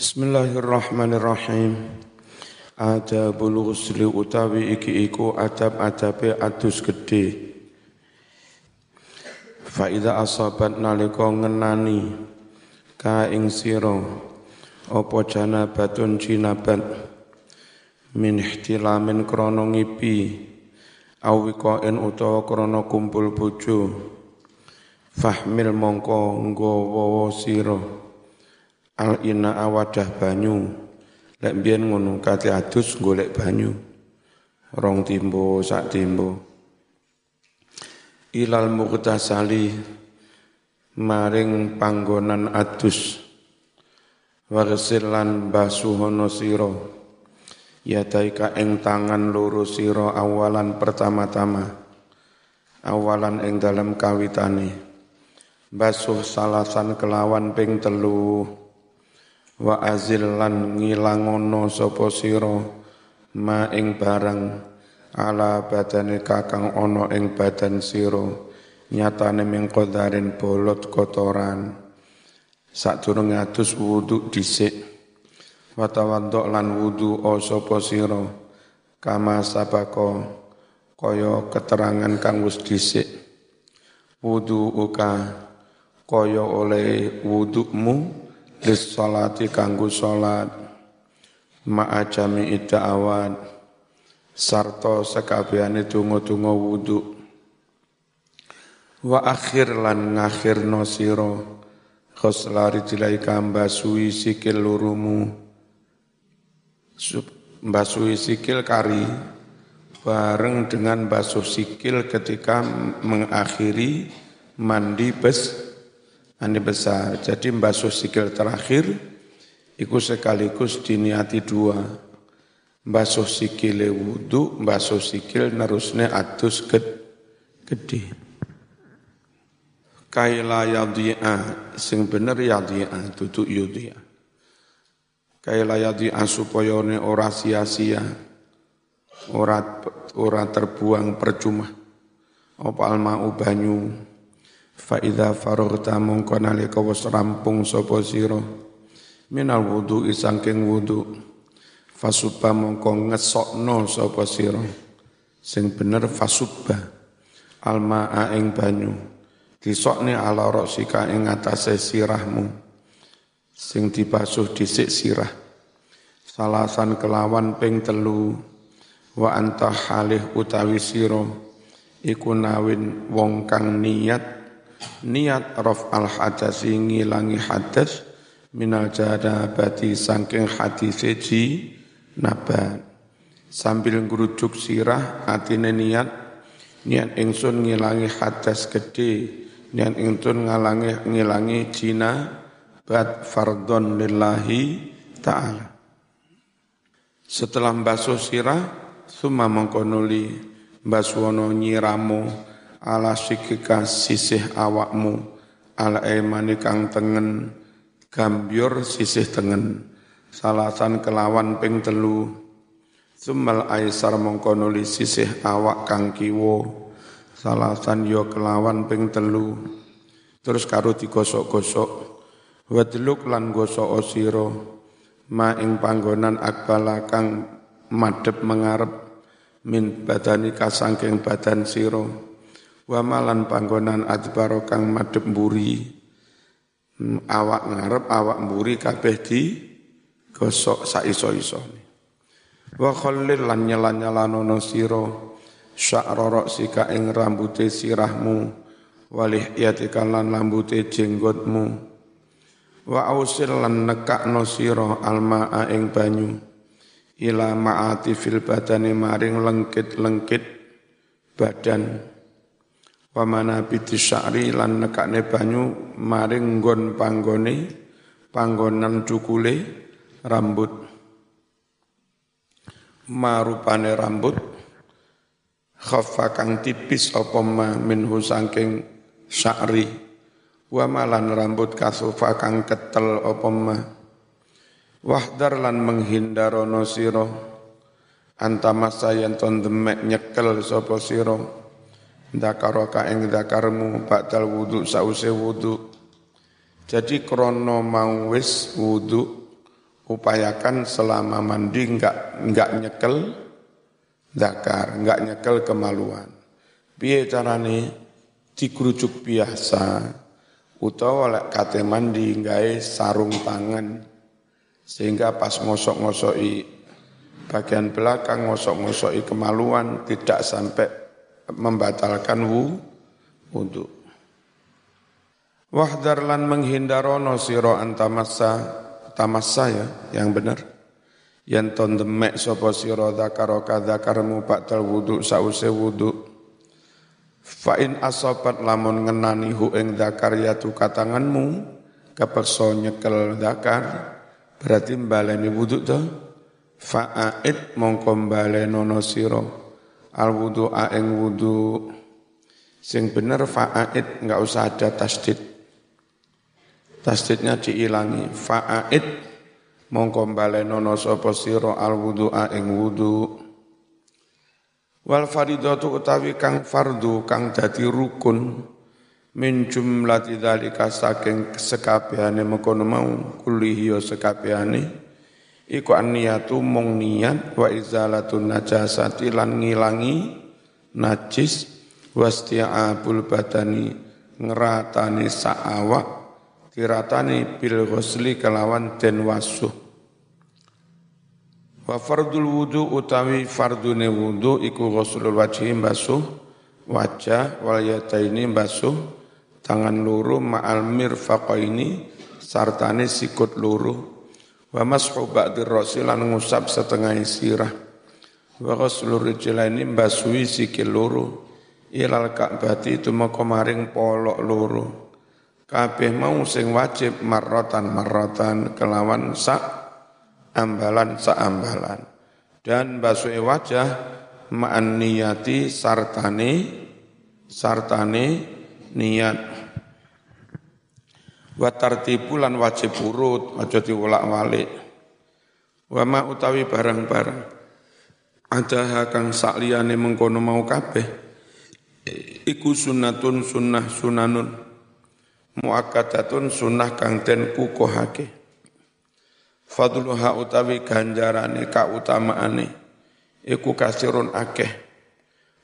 Bismillahirrahmanirrahim. Adabul ghusli utawi iki iku adab-adabe adus gede. Fa idza asabat nalika ngenani ka ing sira apa janabatun jinabat min ihtilamin krana ngipi awikain utawa krana kumpul bojo fahmil mongko nggawa sira al ina awadah banyu. Lek biyen ngono kate adus golek banyu. Rong timbo sak timbo. Ilal muqtasali maring panggonan adus. Warsil lan basuhono sira. Yadaika ing tangan loro sira awalan pertama-tama. Awalan ing dalam kawitane. Basuh salasan kelawan ping telu wa azil lan ngilangono sapa sira ma ing barang ala badane kakang ono ing badan sira nyatane ming qadarin bolot kotoran. Sadurunge atus wudu dhisik. Wa tawadduk lan wudu sapa sira kama sabako kaya keterangan kang wis dhisik. Wudu uka kaya oleh wudukmu lis salati kanggo salat. Ma'a jami'i da'awat. Sarta sekabehane donga-donga wudu. Wa akhir lan ngakhirno sira. Khoslari dilai kambasui sikil lurumu. Mbasui sikil kari. Bareng dengan basuh sikil ketika mengakhiri mandi bes Ani besar. Jadi basuh sikil terakhir iku sekaligus diniati dua. Basuh sikil wudu, basuh sikil nerusne atus gede. Kaila yadhi'a, sing bener yadhi'a, tutu yudhi'a. Kaila yadhi'a supaya ora sia-sia, ora ora terbuang percuma. Apa alma'u banyu, fa idza faragta mongko nalika wis rampung sapa sira. Minal wudu isangking wudu. Fasubba mongko ngesokno sapa sira. Sing bener fasubba almaa ing banyu. Disokne ala roksika ing atase sirahmu. Sing dibasuh dhisik sirah. Salasan kelawan ping telu. Wa anta halih utawi sira. Iku nawin wong kang niat niat raf al hadasi ngilangi hadas minal bati sangking hadis ji nabat sambil ngerujuk sirah atine niat niat ingsun ngilangi hadas gede niat ingsun ngalangi ngilangi jina bat fardon lillahi ta'ala. Setelah basuh sirah summa mengkonuli baswono nyiramu ala sikika sisih awakmu. Ala emani kang tengen. Gambyur sisih tengen. Salasan kelawan ping telu. Sumal aisar mongkonuli sisih awak kang kiwo salasan yo kelawan ping telu. Terus karo digosok-gosok. Wadluk lan gosok osiro ma ing panggonan akbala kang madep mengarep. Min badani kasangking badan siro wa malan panggonan adbaro kang madhep mburi. Hmm, awak ngarep awak mburi kabeh di gosok saiso-isone wa khallil lan nyala-nyalanono sira sya'ra sika ing rambute sirahmu walih yatika lan rambute jenggotmu. Wa ausil lan nekakno sira almaa ing banyu ila ma'ati fil badani maring lengkit-lengkit badan wa manabiti sya'ri lan nekakne banyu maring nggon panggone panggonan cukule rambut. Marupane rambut khaffa kang tipis apa ma minhu saking sya'ri. Wa malan rambut kasufa kang ketel apa ma. Wahdar lan menghindarono sira. Antamasa yen ton demek nyekel sapa sira Dakaraka ing dakarmu bakal wudu sause wudu. Jadi krono mau wis wudu upayakan selama mandi enggak enggak nyekel zakar, enggak nyekel kemaluan. Piye carane dikerucuk biasa utawa lek kate mandi gawe sarung tangan sehingga pas ngosok-ngosoki bagian belakang ngosok-ngosoki kemaluan tidak sampai membatalkan wu wudhu. Wahdar lan menghindarono siro antamasa tamasa ya yang benar. Yang ton demek sopo siro dakaro kadakarmu baktal wudhu sause wudhu. Fa'in asobat lamun ngenani hu ing dakar yatu katanganmu kepekso nyekel dakar berarti mbaleni wudhu to fa'aid mongko balenono siro al wudhu ing wudhu sing bener fa'aid enggak usah ada tasdid. Tasdidnya diilangi. Fa'aid mongko balenono sapa sira al wudu'a ing wudu. Wal faridatu utawi kang fardu kang dadi rukun. Min jumlati dzalika saking sekabehane mengkono mau kulihi sekabehane iku anniyatu mung niat wa izalatun najasati lan ngilangi najis wasti'abul badani ngeratani sa'awak tiratani bil ghusli kelawan den wasuh. Wa fardul wudu utawi fardune wudu iku ghuslul wajhi basuh wajah wal yataini basuh tangan luru ma'al mirfaqaini sartane sikut luru wa mashu ba'dir rasi lan ngusap setengah sirah. Wa ghuslur rijlaini basuhi sikil luru ilal ka'bati itu maring polok luru kabeh mau sing wajib marrotan marrotan kelawan sak ambalan sak ambalan. Dan basuh wajah ma'an niyati sartane sartane niat wa tartibu lan wajib urut aja diwolak-walik. Wa ma utawi barang-barang. Ada kang sakliyane mengkono mau kabeh iku sunnatun sunnah sunanun. Muakkadatun sunnah kang den kukuhake. Fadluha utawi ganjarane kautamaane iku kasirun akeh.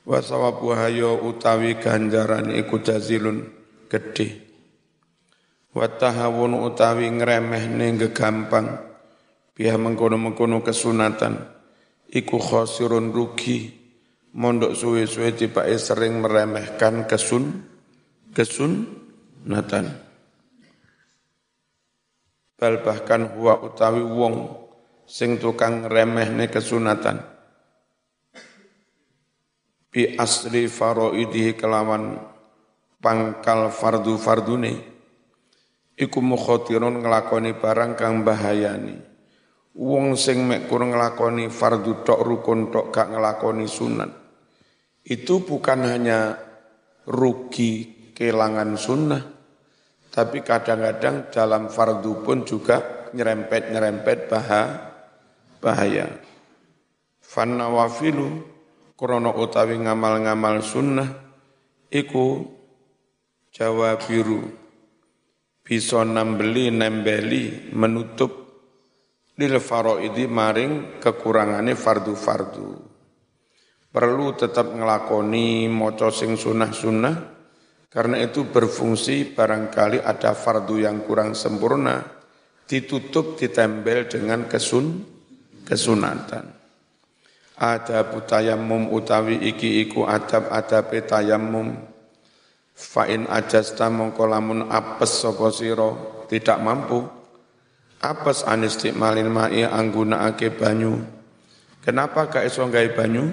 Wa sawabuha ya utawi ganjarane iku jazilun gedhe wa tahawun utawi ngremehne gegampang biha mengkono-mengkono kesunatan iku khosirun rugi mondok suwe-suwe tibake sering meremehkan kesun kesun Nathan. Bal bahkan huwa utawi wong sing tukang remehne kesunatan. Bi asri faroidihi kelawan pangkal fardu fardune iku mukhatirun nglakoni barang kang bahayani. Wong sing mek kurang nglakoni fardu tok rukun tok gak nglakoni sunat. Itu bukan hanya rugi kehilangan sunnah, tapi kadang-kadang dalam fardu pun juga nyerempet-nyerempet bahaya. Fan nawafilu krono utawi ngamal-ngamal sunnah iku jawa biru bisa nambeli nembeli menutup lil faraidi maring kekurangane fardu-fardu. Perlu tetap ngelakoni moco sing sunah-sunah karena itu berfungsi barangkali ada fardu yang kurang sempurna, ditutup, ditempel dengan kesun, kesunatan. Ada butayamum utawi iki iku adab adab tayamum. Fa'in ajasta mongko lamun apes sapa sira tidak mampu. Apes anistikmalil ma'i anggunakake banyu. Kenapa gak iso gawe banyu?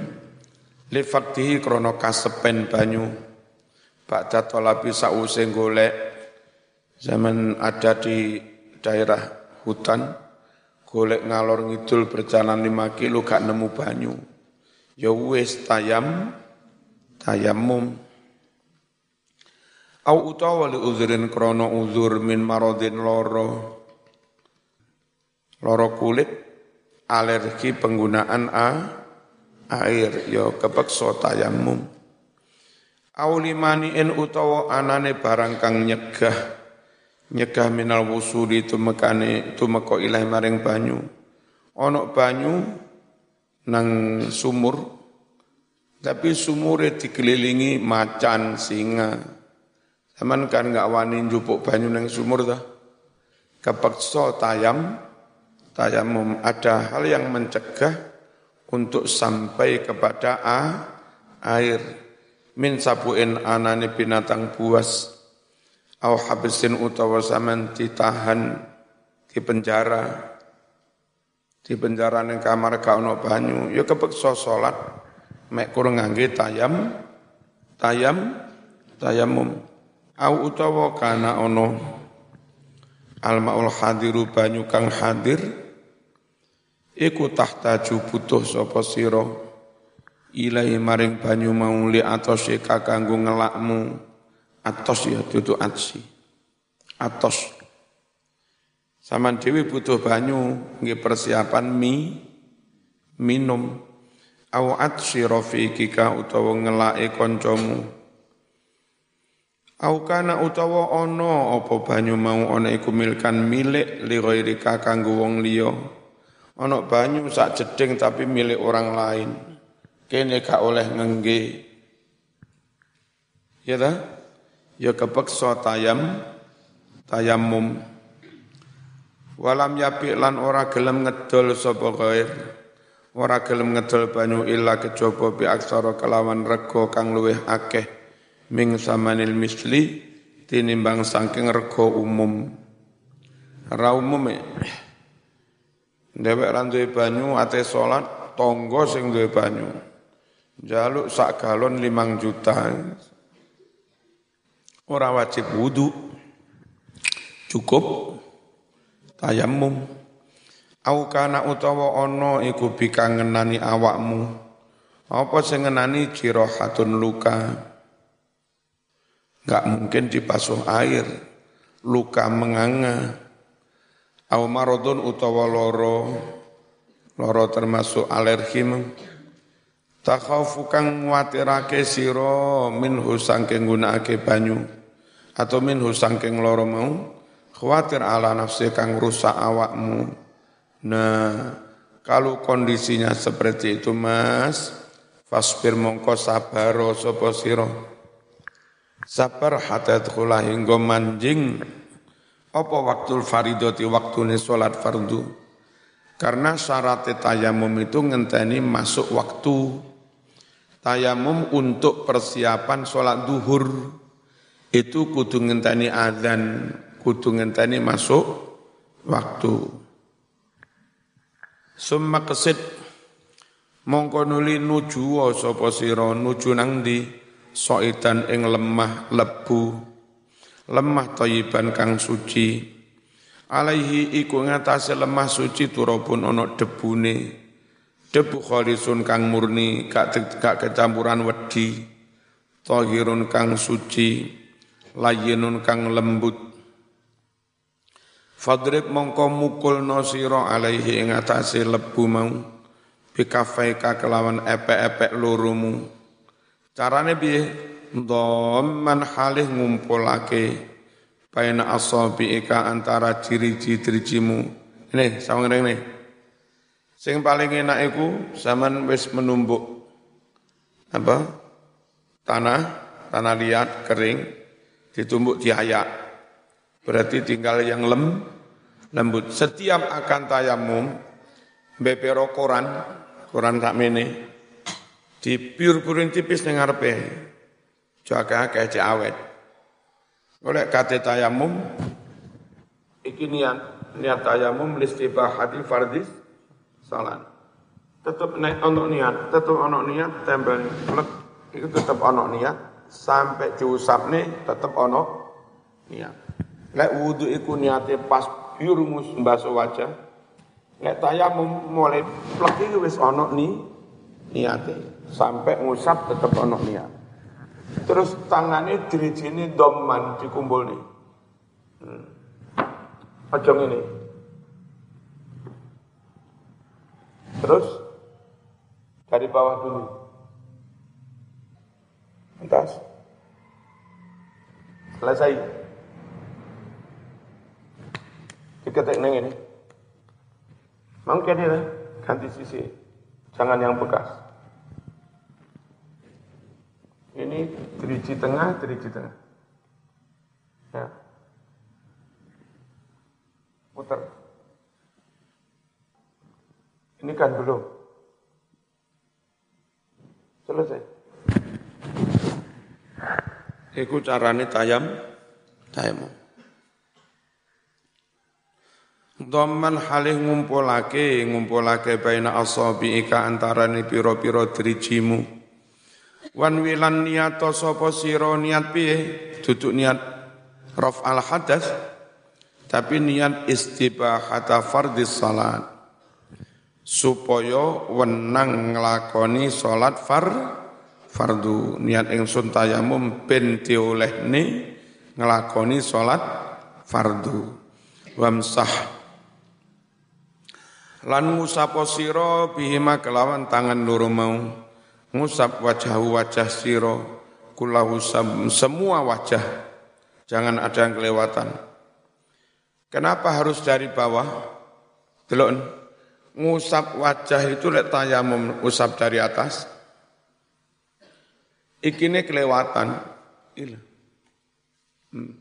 Lifaktihi krono kasepen banyu Ba'da tolabi sa'use golek zaman ada di daerah hutan golek ngalor ngidul berjalan lima kilo gak nemu banyu ya wis tayam tayamum au utawa li uzrin krana uzur min maradin loro. Loro kulit alergi penggunaan a air ya kepeksa tayamum. Aulimani en utawa anane barang kang nyegah. Nyegah minal wusuli tumekane tumeka ilahi maring banyu. Ana banyu nang sumur tapi sumure dikelilingi macan singa Zaman kan nggak wani njupuk banyu nang sumur dah kepeksa tayam. Tayamum ada hal yang mencegah untuk sampai kepada a, air. Min sabuin anani binatang buas. Au habisin utawa saman ditahan di penjara. Di penjara ning kamar gak ono banyu. Ya kepeksa salat mek kurang ngangge tayam. Tayam. Tayamum au utawa kana ono almaul hadiru banyu kang hadir iku tahtaju butuh sapa sira ilahi maring banyu mau li atos kanggo ngelakmu Atos ya duduk atsi. Atos. Saman dewi butuh banyu, nggih persiapan mie, minum. Aw atsi rafiqika utawa ngelake kancamu. Au kana utawa ana apa banyu mau ana iku milkan milik li ghairika kanggo wong liya. Ana banyu sak jeding tapi milik orang lain. Kene gak oleh ngengge. Ya ta? ya kepeksa tayam tayamum walam yapi lan ora gelem ngedol sapa ghair ora gelem ngedol banyu illa kejaba bi aksara kelawan rego kang luweh akeh ming samanil misli tinimbang saking rego umum ra umum Dewek lan duwe banyu ate salat tonggo sing duwe banyu. Jaluk sak galon limang juta. Ora wajib wudhu, cukup tayamum. Au kana utawa ana iku bikangenani awakmu. Apa sing ngenani jirohatun luka? Enggak mungkin dipasuh air, luka menganga. Au marodun utawa loro, loro termasuk alergi takhaufu kang nguatirake sira minhu sangking gunakake banyu atau minhu sangking loro mau. Khawatir ala nafsi kang rusak awakmu. Nah kalau kondisinya seperti itu mas fasbir mongko sabar sapa sira sabar hatta kula hingga manjing. Apa waktu faridoti waktune salat fardu? Karena syarat tayamum itu ngenteni masuk waktu. Tayamum untuk persiapan sholat duhur. Itu kudu ngenteni adzan, kudu ngenteni masuk waktu. Summa kesit mongko nuli nuju sapa sira nuju nang soitan ing lemah lebu lemah thayyiban kang suci. Alaihi iku ngatasi lemah suci turabun ana debune. Debu khalisun kang murni gak gak kecampuran wedi. Tahirun kang suci layinun kang lembut. Fadrib mongko mukul sira alaihi ing atase lebu mau. Bikafaika kelawan epek-epek lurumu carane piye dhamman halih ngumpulake baina asabiika antara ciri-cirimu ini sawang ini Sing paling enak iku zaman wis menumbuk apa? Tanah, tanah liat kering ditumbuk diayak. Berarti tinggal yang lem, lembut. Setiap akan tayamum bepero koran, koran mene dipiur-piurin tipis ning ngarepe. Jaga kayak awet. Oleh kate tayamum iki niat niat tayamum listibahati fardis salat. Tetap naik ono niat, tetap ono niat, tempel plek, itu tetap ono niat, sampai diusap nih tetap ono niat. Lek wudhu iku niatnya pas birumus mbasuh wajah, lek tayamum mulai plek itu wis ono nih niatnya, sampai ngusap tetap ono niat. Terus tangannya dirijini doman dikumpul nih. Hmm. Ini, Terus dari bawah dulu. Atas. Selesai. Diketik neng ini. Mungkin ini ganti sisi. Jangan yang bekas. Ini diriji tengah, diriji tengah. Ya. Putar. Ini kan belum. Selesai. Iku carane tayam, tayamum. Dhamman halih ngumpulake ngumpulake baina asabi ika antarane pira-pira drijimu. Wan wilan niat sapa sira niat piye? Duduk niat raf al hadas tapi niat istibahata fardis salat supaya wenang nglakoni salat far fardu niat ingsun tayamum ben diolehne nglakoni salat fardu wamsah lan ngusap sira bihima kelawan tangan loro mau. Ngusap wajah wajah sira kulahu semua wajah. Jangan ada yang kelewatan. Kenapa harus dari bawah? Delok. Ngusap wajah itu lek tayamum usap dari atas. Ikine kelewatan. Ila hmm.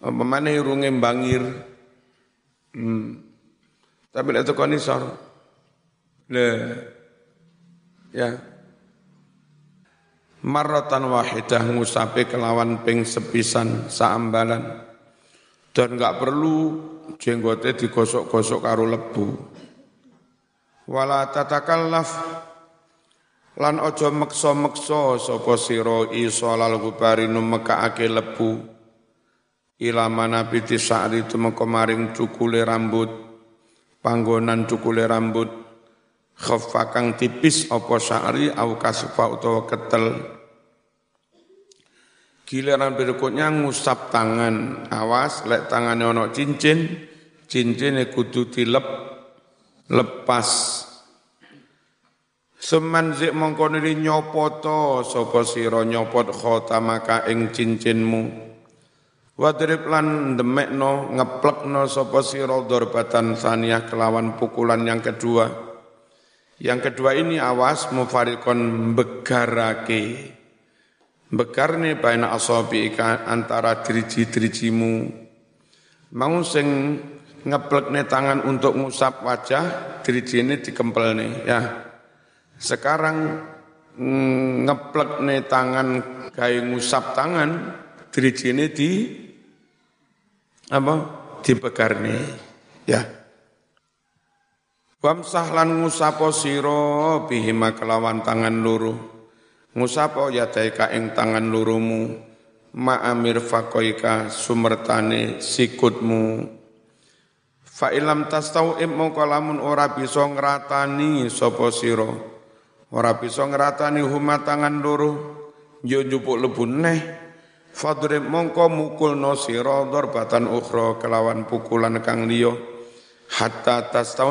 apa mana irunge bangir hmm. Tapi lek teko nisor le ya. Marratan wahidah ngusape kelawan ping sepisan saambalan. Dan enggak perlu jenggote digosok-gosok karo lebu. Wala tatakallaf lan ojo meksa-meksa sapa sira iso lal gubari numekake lebu. Ila manabiti sa'ri tumeka maring cukule rambut panggonan cukule rambut khaffa kang tipis apa sya'ri au kasfa utawa ketel. Giliran berikutnya ngusap tangan awas lek tangannya ono cincin cincin kudu dilep lepas. Seman zik mongko nyopoto sapa sira nyopot khotamaka ing cincinmu Wadrib lan demekno ngeplekno sapa sira darbatan saniyah kelawan pukulan yang kedua. Yang kedua ini awas mufarikon begarake. Begarne baina asabi antara driji-drijimu. Mau sing ngeplekne tangan untuk ngusap wajah, drijine dikempelne ya. Sekarang mm, ngeplekne tangan gawe ngusap tangan, drijine di apa dipegarne ya Wamsah lan ngusapo sira bihima kelawan tangan loro. Ngusapo ya daika ing tangan lurumu ma'amir fakoika sumertane sikutmu. Fa ilam tastau mongko lamun ora bisa ngratani sapa sira. Ora bisa ngratani huma tangan loro yo njupuk lebu neh Fadrib mongko mukul no sira darbatan ukhra kelawan pukulan kang liya hatta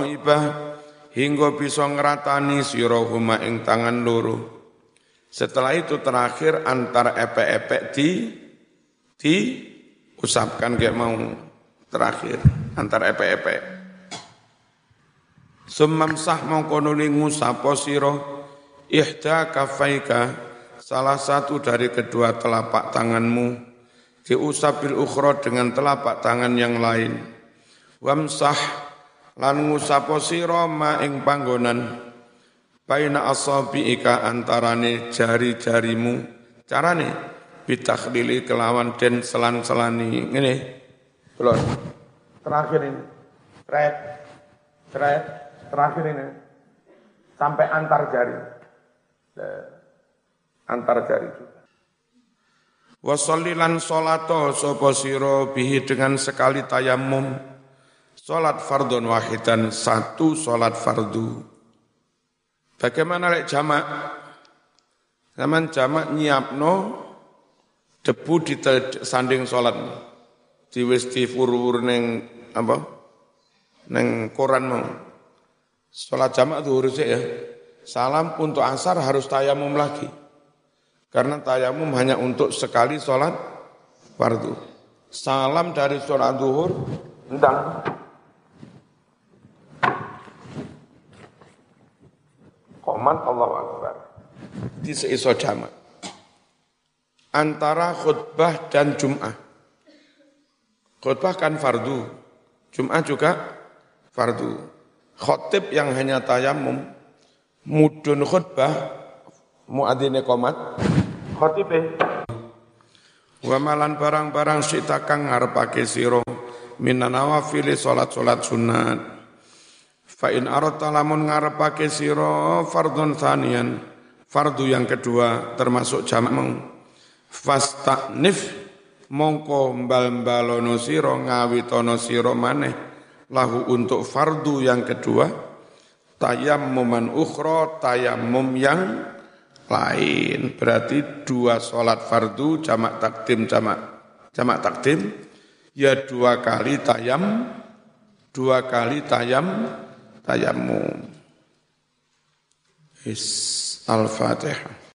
ibah hingga bisa ngratani sira huma ing tangan loro. Setelah itu terakhir antara epek-epek di di usapkan kayak mau terakhir antara epek-epek. Sumam sah mongko nuli ngusapo sira ihda kafaika salah satu dari kedua telapak tanganmu diusabil ukhra dengan telapak tangan yang lain. Wamsah lan ngusapo sira ma ing panggonan. Baina asabiika antarane jari-jarimu. Carane? Bitakhlili kelawan den selan-selani. Ngene. Belum terakhir ini. Terakhir terakhir terakhir ini. Sampai antar jari antar jari juga. Wasollilan solato sopo siro bihi dengan sekali tayamum. Solat fardun wahidan, satu solat fardu. Bagaimana lek jamak? Zaman jamak nyiapno debu di sanding solat. Di wis furur neng apa? Neng koran mau. Solat jamak itu urusnya ya. Salam untuk asar harus tayamum lagi. Karena tayamum hanya untuk sekali sholat fardu. Salam dari sholat duhur, entang, komat Allah Akbar. Di seiso jamak. Antara khutbah dan Jum'ah. Khutbah kan fardu. Jum'ah juga fardu. Khotib yang hanya tayamum, mudun khutbah, muadine komat khotibe. Wa malan barang-barang sita kang ngarepake sira minanawafili salat-salat sunat. Fa in aradta lamun ngarepake sira fardhun thaniyan, fardu yang kedua termasuk jamak fastanif mongko mbal-mbalono sira ngawitono sira maneh. Lahu untuk fardu yang kedua tayammuman ukhra tayammum yang lain berarti dua sholat fardu jamak takdim jamak jamak takdim ya dua kali tayam dua kali tayam tayamum. Is Al-Fatihah.